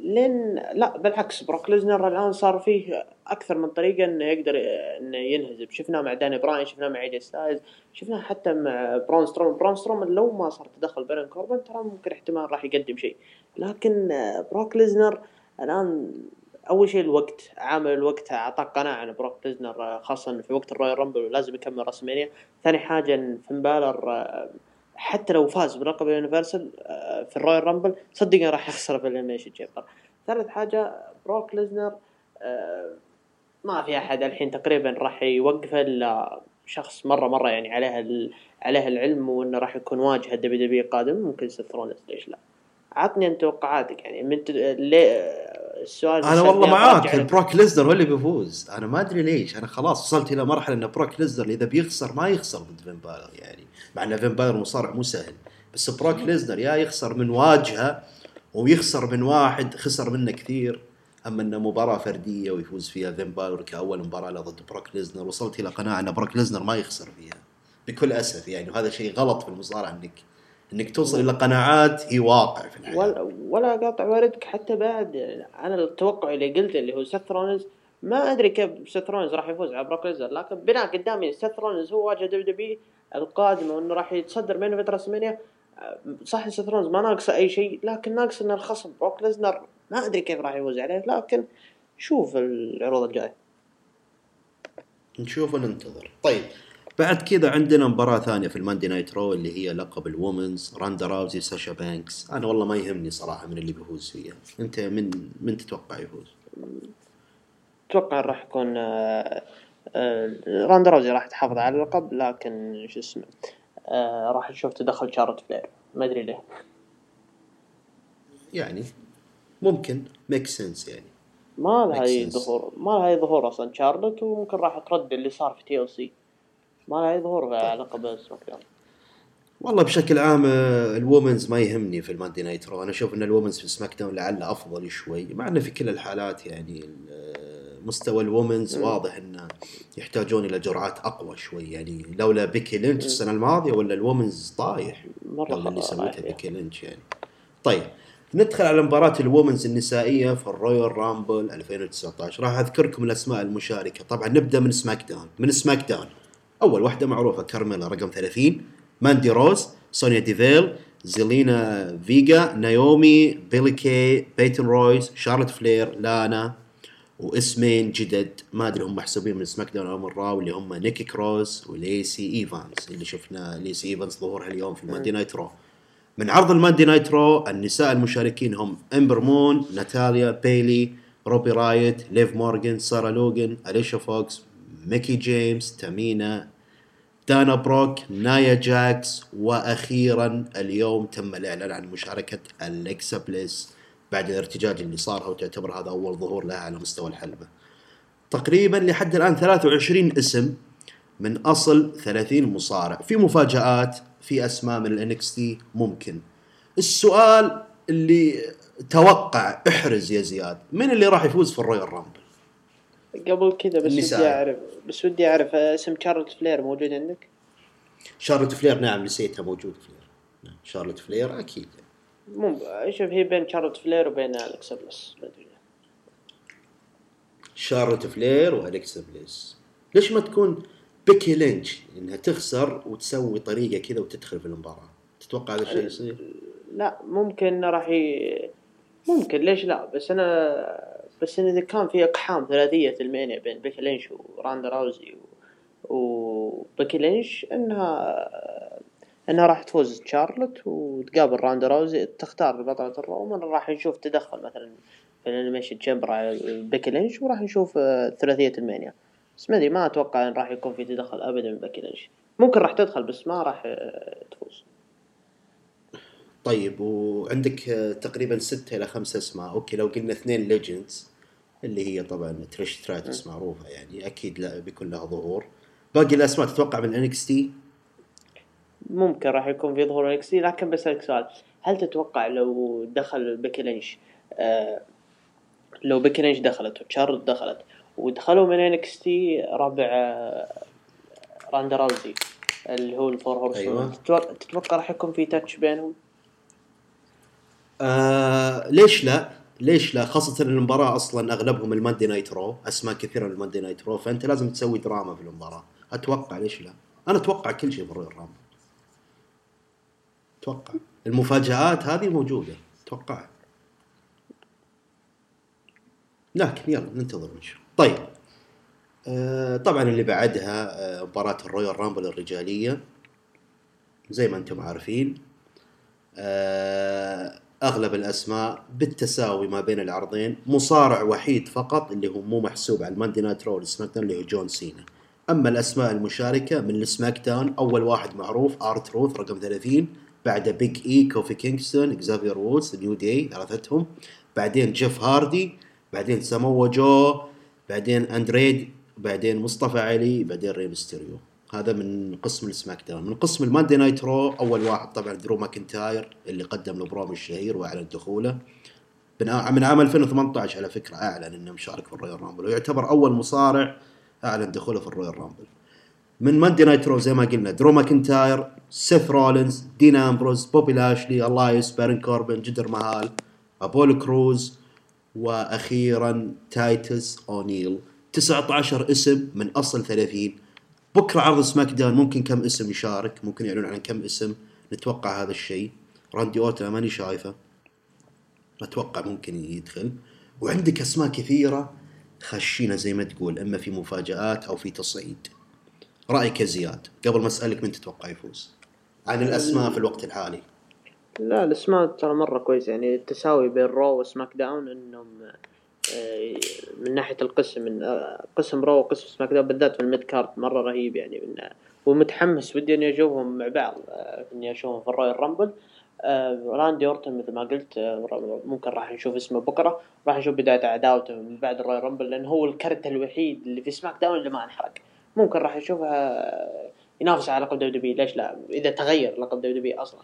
لين لا بالعكس بروك ليزنر الآن صار فيه أكثر من طريقة إنه يقدر إنه ينهزم. شفناه مع داني براين شفناه مع إيجي ستايلز شفناه حتى مع برون ستروم. برون ستروم لو ما صار تدخل بارون كوربن ترى ممكن احتمال راح يقدم شيء. لكن بروك ليزنر الآن أول شيء الوقت عامل الوقت أعطاك قناعة عن بروك ليزنر خاصة في وقت الرويال رامبل لازم يكمل رسمينيا ثاني حاجة إن فين بالر حتى لو فاز بلقب ال Universal في الرويال رامبل صدقني راح يخسر في ال Elimination Chamber. ثالث حاجة بروك ليزنر ما في أحد الحين تقريبا راح يوقفه إلا شخص مرة مرة يعني عليه عليه العلم وإنه راح يكون واجهه دبليو دبليو قادم ممكن سيث رونز ليش لا؟ عطني أنت توقعاتك يعني من ليه
السؤال أنا والله معاك بروك ليزنر هو اللي بيفوز. أنا ما أدري ليش أنا خلاص وصلت إلى مرحلة إن بروك ليزنر إذا بيخسر ما يخسر ضد فين بالر يعني. مع إن فين بالر مصارع مو سهل. بس بروك ليزنر يا يخسر من واجهة ويخسر من واحد خسر منه كثير أما إنه مباراة فردية ويفوز فيها فين بالور كأول مباراة له ضد بروك ليزنر وصلت إلى قناعة إن بروك ليزنر ما يخسر فيها. بكل أسف يعني وهذا شيء غلط في المصارعة إنك إنك توصل إلى قناعات هي واقع في الحياة.
ولا, ولا قاطع واردك حتى بعد. أنا التوقع اللي قلته اللي هو سيث رونز ما أدري كيف سيث رونز راح يفوز على بروك ليزنر لكن بناء قدامي سيث رونز هو واجهه دبليو دبليو القادمه وإنه راح يتصدر منه فترة رسمينيا صح سيث رونز ما ناقصه أي شيء لكن ناقص ان الخصم. بروك ليزنر ما أدري كيف راح يفوز عليه لكن شوف العروض الجاية.
نشوف وننتظر. طيب بعد كذا عندنا مباراة ثانية في الماندي نايت رو اللي هي لقب ال women's راندا راوزي ساشا بانكس. أنا والله ما يهمني صراحة من اللي بيفوز فيها. أنت من من تتوقع يفوز؟
أتوقع راح يكون آه، آه، راندا راوزي راح تحافظ على اللقب لكن شو اسمه آه، راح نشوف تدخل شارلوت فلير. ما أدري ليه.
يعني ممكن. make sense يعني.
ما لها أي ظهور ما لها أي ظهور أصلا شارلوت وممكن راح ترد اللي صار في TLC ما لها اي ظهور لقب سماك داون
والله بشكل عام آه، ال women's ما يهمني في الماندي نايت رو. أنا أشوف إن ال women's في سماك داون لعله أفضل شوي مع انه في كل الحالات يعني آه، مستوى ال women's واضح انه يحتاجون إلى جرعات أقوى شوي. يعني لولا بيكي لينش السنة الماضية ولا ال women's
طايح.
لولا اللي سويته
رايح.
بيكي لينش يعني. طيب ندخل على مباراة ال women's النسائية في الرويال رامبل 2019 راح أذكركم الأسماء المشاركة. طبعا نبدأ من سماك داون. من سماك داون. أول واحدة معروفة كارميلا رقم 30 ماندي روز سونيا ديفيل زيلينا فيجا نايومي بيلي كي بيتن رويس شارلوت فلير لانا واسمين جدد. ما أدري هم محسوبين من سماك داون أو من راو اللي هم نيكي كروس وليسي إيفانز اللي شفنا ليسي إيفانز ظهورها اليوم في الماندي نايت رو. من عرض الماندي نايت رو النساء المشاركين هم إمبر مون ناتاليا بيلي روبي رايت ليف مورغان سارا لوغان أليشا فوكس ميكي جيمس تامينا دانا بروك نايا جاكس وأخيرا اليوم تم الإعلان عن مشاركة الكسا بليس بعد الارتجاج اللي صار وتعتبر هذا أول ظهور لها على مستوى الحلبة. تقريبا لحد الآن 23 اسم من أصل 30 مصارع، في مفاجآت، في أسماء من ال NXT ممكن. السؤال اللي توقع احرز يا زياد، من اللي راح يفوز في ال Royal Rumble؟
قبل كذا بس. ودي اعرف بس ودي أعرف آه، اسم شارلوت فلير موجود عندك؟
شارلوت فلير نعم نسيتها موجود فلير. نعم، شارلوت فلير أكيد.
مو شوف هي بين شارلوت فلير وبين ما أدري
شارلوت فلير وأليكسا بليس ليش ما تكون بيكي لينش إنها تخسر وتسوي طريقة كذا وتدخل في المباراة تتوقع هذا الشيء يصير
لا ممكن راح ي... ممكن ليش لا بس أنا بس إن إذا كان في إقحام ثلاثية ال Mania بين بيكي لينش وراندا راوزي و... وبيكي لينش إنها إنها راح تفوز شارلوت وتقابل راندا راوزي تختار بطلة ال Women راح نشوف تدخل مثلا في ال Elimination Chamber على بيكي لينش وراح نشوف آه، ثلاثية ال Mania. بس ما أدري ما أتوقع إن راح يكون في تدخل ابدا من بيكي لينش ممكن راح تدخل بس ما راح آه، تفوز.
طيب وعندك آه، تقريبا ستة إلى خمسة اسماء. أوكي لو قلنا اثنين Legends اللي هي طبعا تريش ستراتس معروفة يعني أكيد لا بيكون لها ظهور. باقي الأسماء تتوقع من NXT
ممكن راح يكون في ظهور NXT لكن بسألك سؤال. هل تتوقع لو دخل بيكي لينش آه لو بيكي لينش دخلت وتشارلوت دخلت ودخلوا من NXT ربع آه راندا راوزي اللي هو ال Four Horse
أيوة.
تتوقع راح يكون في touch بينهم؟
آه ليش لا؟ ليش لا؟ خاصة المباراة أصلا أغلبهم ال Monday Night Raw، أسماء كثيرة ال Monday Night Raw، فأنت لازم تسوي دراما في المباراة، أتوقع ليش لا؟ أنا أتوقع كل شيء في ال Royal. أتوقع المفاجآت هذه موجودة، أتوقع. لكن يلا ننتظر ونشوف. طيب آه طبعا اللي بعدها آه مباراة ال Royal Rumble الرجالية زي ما أنتم عارفين آه، أغلب الأسماء بالتساوي ما بين العرضين مصارع وحيد فقط اللي هو مو محسوب على ال Monday Night Raw وال SmackDown اللي هو جون سينا. أما الأسماء المشاركة من ال SmackDown أول واحد معروف آر تروث رقم 30 بعده بيج إي كوفي كينغستون وإكزافير وودز نيو داي ثلاثتهم. بعدين جيف هاردي بعدين ساموا جو بعدين أندريد بعدين مصطفى علي بعدين ري ميستيريو. هذا من قسم ال SmackDown من قسم ال Monday Night Raw أول واحد طبعا درو ماكنتاير اللي قدم البروم الشهير وأعلن دخوله. من عام 2018 على فكرة أعلن إنه مشارك في ال Royal Rumble ويعتبر أول مصارع أعلن دخوله في ال Royal Rumble. من Monday Night Raw زي ما قلنا درو ماكنتاير سيث رولينز دين أمبروز بوبي لاشلي إلايس بارن كوربن جدر مهال أبولو كروز وأخيرا تايتس أونيل. 19 اسم من أصل 30 بكرة عرض SmackDown ممكن كم اسم يشارك ممكن يعلنون عن كم اسم نتوقع هذا الشيء. راندي اوتن ماني شايفه. أتوقع ممكن يدخل. وعندك أسماء كثيرة خشينة زي ما تقول أما في مفاجآت أو في تصعيد. رأيك يا زياد قبل ما أسألك من تتوقع يفوز؟ عن الأسماء في الوقت الحالي.
لا الأسماء ترى مرة كويس يعني التساوي بين Raw و SmackDown إنهم من ناحية القسم من آه، قسم Raw وقسم SmackDown بالذات في ال mid card مرة رهيب يعني من ومتحمس ودي إني أشوفهم مع بعض آه، إني أشوفهم في ال Royal Rumble. راندي اورتون مثل ما قلت ممكن راح نشوف اسمه بكرة راح نشوف بداية عداوته من بعد ال Royal Rumble لأن هو الكرت الوحيد اللي في SmackDown اللي ما انحرق. ممكن راح نشوفها ينافس على لقب WW ليش لا؟ إذا تغير لقب WW أصلا.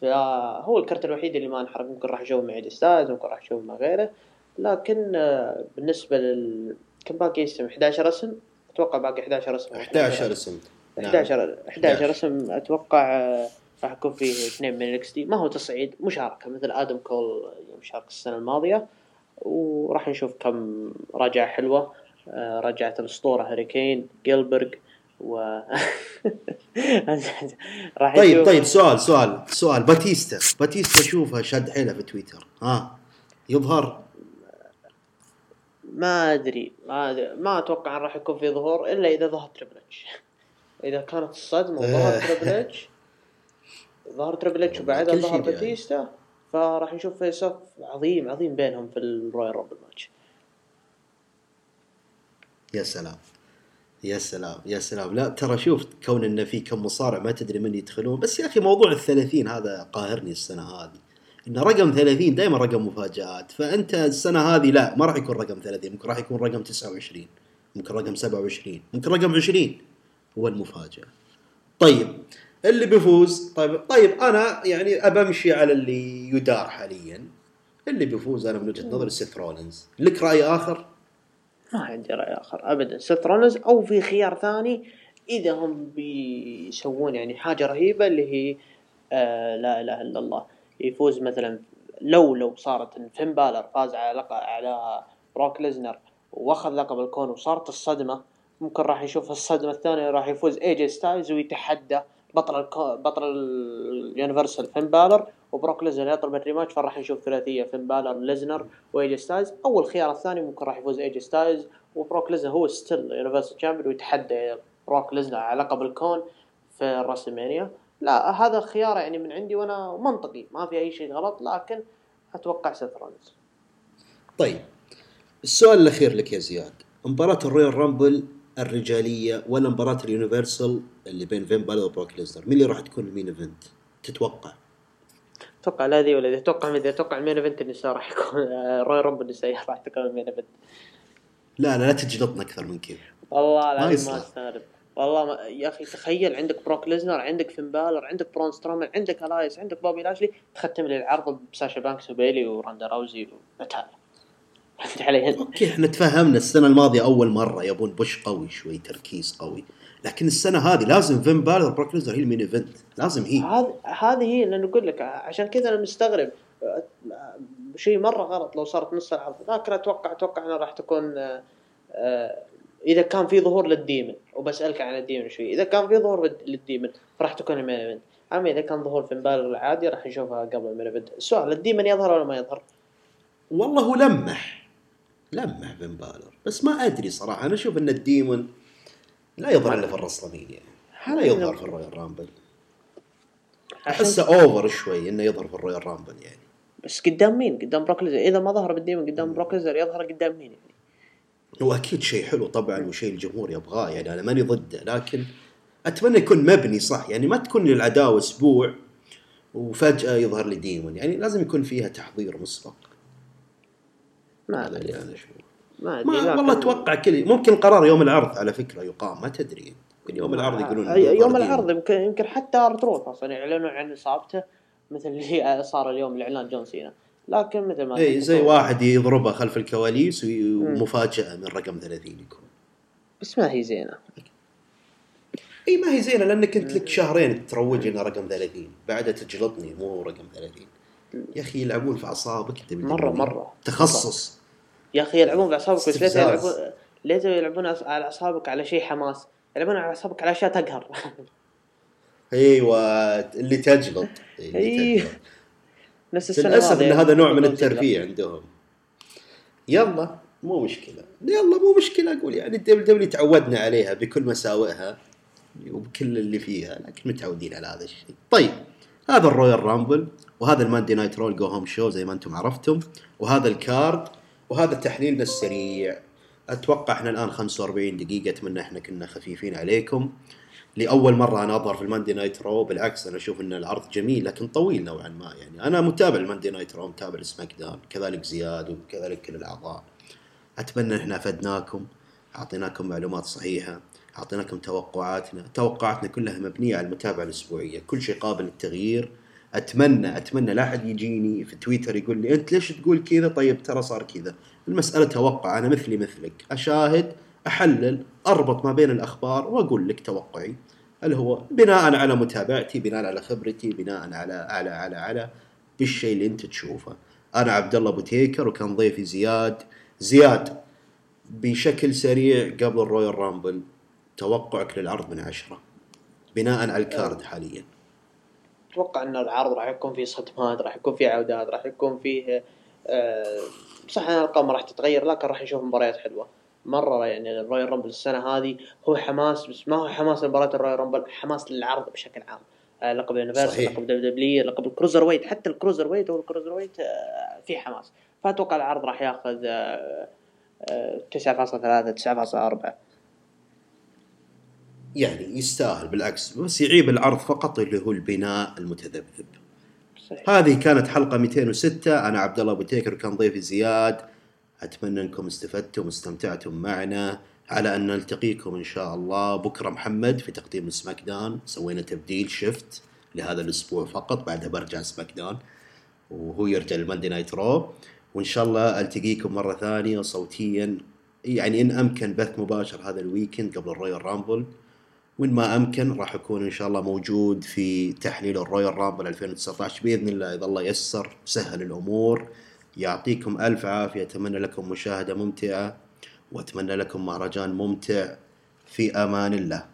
فهو الكرت الوحيد اللي ما انحرق ممكن راح نشوفه مع ستايلز ممكن راح نشوفه مع غيره. لكن آه، بالنسبة لل كم باقي اسم؟ 11 اسم؟ أتوقع باقي 11 اسم.
11 اسم.
11 11 اسم أتوقع آه، راح يكون فيه اثنين من ال NXT. ما هو تصعيد مشاركة مثل آدم كول يوم شارك السنة الماضية وراح نشوف كم رجعة حلوة آه، رجعت الأسطورة هاريكين جيلبرغ و
راح طيب طيب سؤال سؤال سؤال. باتيستا. باتيستا شوفها شد حيله في تويتر. ها يظهر
ما أدري ما أدري. ما أتوقع راح يكون في ظهور إلا إذا ظهر تريبل اتش إذا كانت الصدمة وظهر تريبل اتش ظهر تريبل اتش وبعدها ظهر باتيستا يعني. فراح نشوف face off عظيم عظيم بينهم في ال Royal Rumble match
يا سلام. يا سلام يا سلام. لا ترى شوف كون انه في كم مصارع ما تدري من يدخلون. بس يا أخي موضوع الثلاثين هذا قاهرني السنة هذه. إن رقم 30 دائما رقم مفاجآت. فأنت السنة هذه لا ما راح يكون رقم 30 ممكن راح يكون رقم 29 ممكن رقم 27 ممكن رقم 20 هو المفاجأة. طيب اللي بيفوز طيب طيب أنا يعني امشي على اللي يدار حاليا. اللي بيفوز أنا من وجهة نظري سيث رولينز. لك رأي آخر؟
ما عندي رأي آخر ابدا. سيث رولينز أو في خيار ثاني إذا هم بيسوون يعني حاجة رهيبة اللي هي آه لا إله إلا الله. يفوز مثلا لو لو صارت إن فين بالر فاز على على بروك ليزنر وأخذ لقب الكون وصارت الصدمة ممكن راح نشوف الصدمة الثانية راح يفوز اي جي ستايلز ويتحدى بطل الكو... بطل ال universal فين بالر وبروك ليزنر يطلب ال rematch فراح نشوف ثلاثية فين بالر ليزنر واي جي ستايلز أو الخيار الثاني ممكن راح يفوز اي جي ستايلز وبروك ليزنر هو still universal champion ويتحدى بروك ليزنر على لقب الكون في الراسلمانيا لا هذا خيار يعني من عندي وأنا منطقي ما في أي شيء غلط لكن أتوقع سيث رولينز
طيب السؤال الأخير لك يا زياد. مباراة الرويال رامبل الرجالية ولا مباراة ال universal اللي بين فين بالور وبروك ليزنر؟ مين اللي راح تكون ال main event؟ تتوقع؟
أتوقع لا ذي ولا ذي أتوقع إذا أتوقع ال main event النساء راح يكون رويال رامبل النساء راح تكون ال main event.
لا لا لا تجلطنا أكثر من كذا.
والله لا ما أستغرب. والله ما يا أخي تخيل عندك بروك ليزنر عندك فين بالر عندك برون سترومان عندك إلياس عندك بوبي لاشلي تختم لي العرض بساشا بانكس وبيلي وراندا راوزي وبتالا
فهمت علي؟ أوكي إحنا تفهمنا السنة الماضية أول مرة يبون push قوي شوي تركيز قوي. لكن السنة هذه لازم فين بالر وبروك ليزنر هي ال main event. لازم هي.
هذه هذه هي اللي أقول لك. عشان كذا أنا مستغرب. شيء مرة غلط لو صارت نص العرض. لكن أتوقع أتوقع أنها راح تكون آه، إذا كان في ظهور لل demon. وبسألك عن ال demon شوي. إذا كان في ظهور لل demon فراح تكون ال main event أما إذا كان ظهور فين بالر العادي راح نشوفها قبل ال main event السؤال ال demon يظهر ولا ما يظهر؟
والله هو لمح. لمح فين بالر. بس ما أدري صراحة. أنا أشوف إن ال demon لا يظهر إلا في الرسلمينيا لا يظهر في الرويال رامبل. احسه over شوي إنه يظهر في الرويال رامبل يعني.
بس قدام مين؟ قدام بروك إذا ما ظهر بال demon قدام بروك يظهر قدام مين يعني؟
هو أكيد شيء حلو طبعا وشيء الجمهور يبغاه يعني أنا ماني ضده لكن أتمنى يكون مبني صح يعني ما تكون العداوه أسبوع وفجأة يظهر لي demon يعني لازم يكون فيها تحضير مسبق.
ما أدري. أنا
شو ما أدري والله أتوقع كذا ممكن قرار يوم العرض على فكرة يقام ما تدري. يمكن يوم العرض يقولون
يوم العرض يمكن يمكن حتى ارتروث أصلا يعلنوا عن إصابته مثل اللي صار اليوم الاعلان جون سينا. لكن مثل ما
اي زي واحد يضربه خلف الكواليس ومفاجأة من رقم 30 يكون.
بس ما هي زينة.
اي ما هي زينة لأنك انت لك شهرين تروج لنا رقم 30 بعدها تجلطني مو رقم 30 يا أخي يلعبون في أعصابك أنت
مرة- مرة.
تخصص.
يا أخي يلعبون باعصابك بس ليه
استفزاز.
يلعبون ليه يلعبون على أعصابك على شيء حماس؟ يلعبون على أعصابك على أشياء تقهر.
أيوه اللي تجلط. اللي
أيوه.
تجلط.
نفس
السنة للأسف
إن
هذا نوع من الترفيه عندهم. يلا مو مشكلة. يلا مو مشكلة أقول يعني الدبليو دبليو تعودنا عليها بكل مساوئها وبكل اللي فيها لكن متعودين على هذا الشيء. طيب هذا الرويال رامبل وهذا الماندي نايت رو go home show زي ما أنتم عرفتم وهذا ال card وهذا تحليلنا السريع. أتوقع إحنا الآن 45 دقيقة أتمنى إحنا كنا خفيفين عليكم. لأول مرة أنا أظهر في الماندي نايت رو بالعكس أنا أشوف إن العرض جميل لكن طويل نوعا ما يعني. أنا متابع الماندي نايت رو متابع السماك داون كذلك زياد وكذلك كل الأعضاء. أتمنى إحنا أفدناكم أعطيناكم معلومات صحيحة أعطيناكم توقعاتنا. توقعاتنا كلها مبنية على المتابعة الأسبوعية. كل شيء قابل للتغيير. أتمنى أتمنى لا أحد يجيني في تويتر يقول لي أنت ليش تقول كذا؟ طيب ترى صار كذا. المسألة توقع أنا مثلي مثلك. أشاهد أحلل أربط ما بين الأخبار وأقول لك توقعي اللي هو بناء على متابعتي بناء على خبرتي بناء على على على على بالشيء اللي أنت تشوفه. أنا عبد الله أبو تيكر وكان ضيفي زياد. زياد بشكل سريع قبل الرويال رامبل توقعك للعرض من عشرة بناء على ال card حاليا.
أتوقع إن العرض راح يكون فيه صدمات راح يكون فيه عودات راح يكون فيه آه، صح إن الأرقام راح تتغير لكن راح نشوف مباريات حلوة. مرة يعني الرويال رامبل السنة هذه هو حماس بس ما هو حماس لمباراة الرويال رامبل حماس للعرض بشكل عام. آه، لقب ال universal
صحيح.
لقب دبليو دبليو لقب ال cruiserweight حتى ال cruiserweight أو ال cruiserweight آه، في حماس. فأتوقع العرض راح ياخذ آه، آه، 9.3 9.4
يعني يستاهل بالعكس بس يعيب العرض فقط اللي هو البناء المتذبذب.
صحيح.
هذه كانت حلقة 206 أنا عبد الله أبو تيكر وكان ضيفي زياد. أتمنى أنكم استفدتم واستمتعتم معنا. على أن نلتقيكم إن شاء الله بكرة محمد في تقديم سماك داون سوينا تبديل شفت لهذا الأسبوع فقط بعدها برجع سماك داون وهو يرجع للماندي نايت رو. وإن شاء الله ألتقيكم مرة ثانية صوتيا. يعني إن أمكن بث مباشر هذا ال weekend قبل الرويال رامبل. وإن ما أمكن راح أكون إن شاء الله موجود في تحليل الرويال رامبل 2019 بإذن الله إذا الله يسر وسهل الأمور. يعطيكم ألف عافية أتمنى لكم مشاهدة ممتعة وأتمنى لكم مهرجان ممتع. في أمان الله.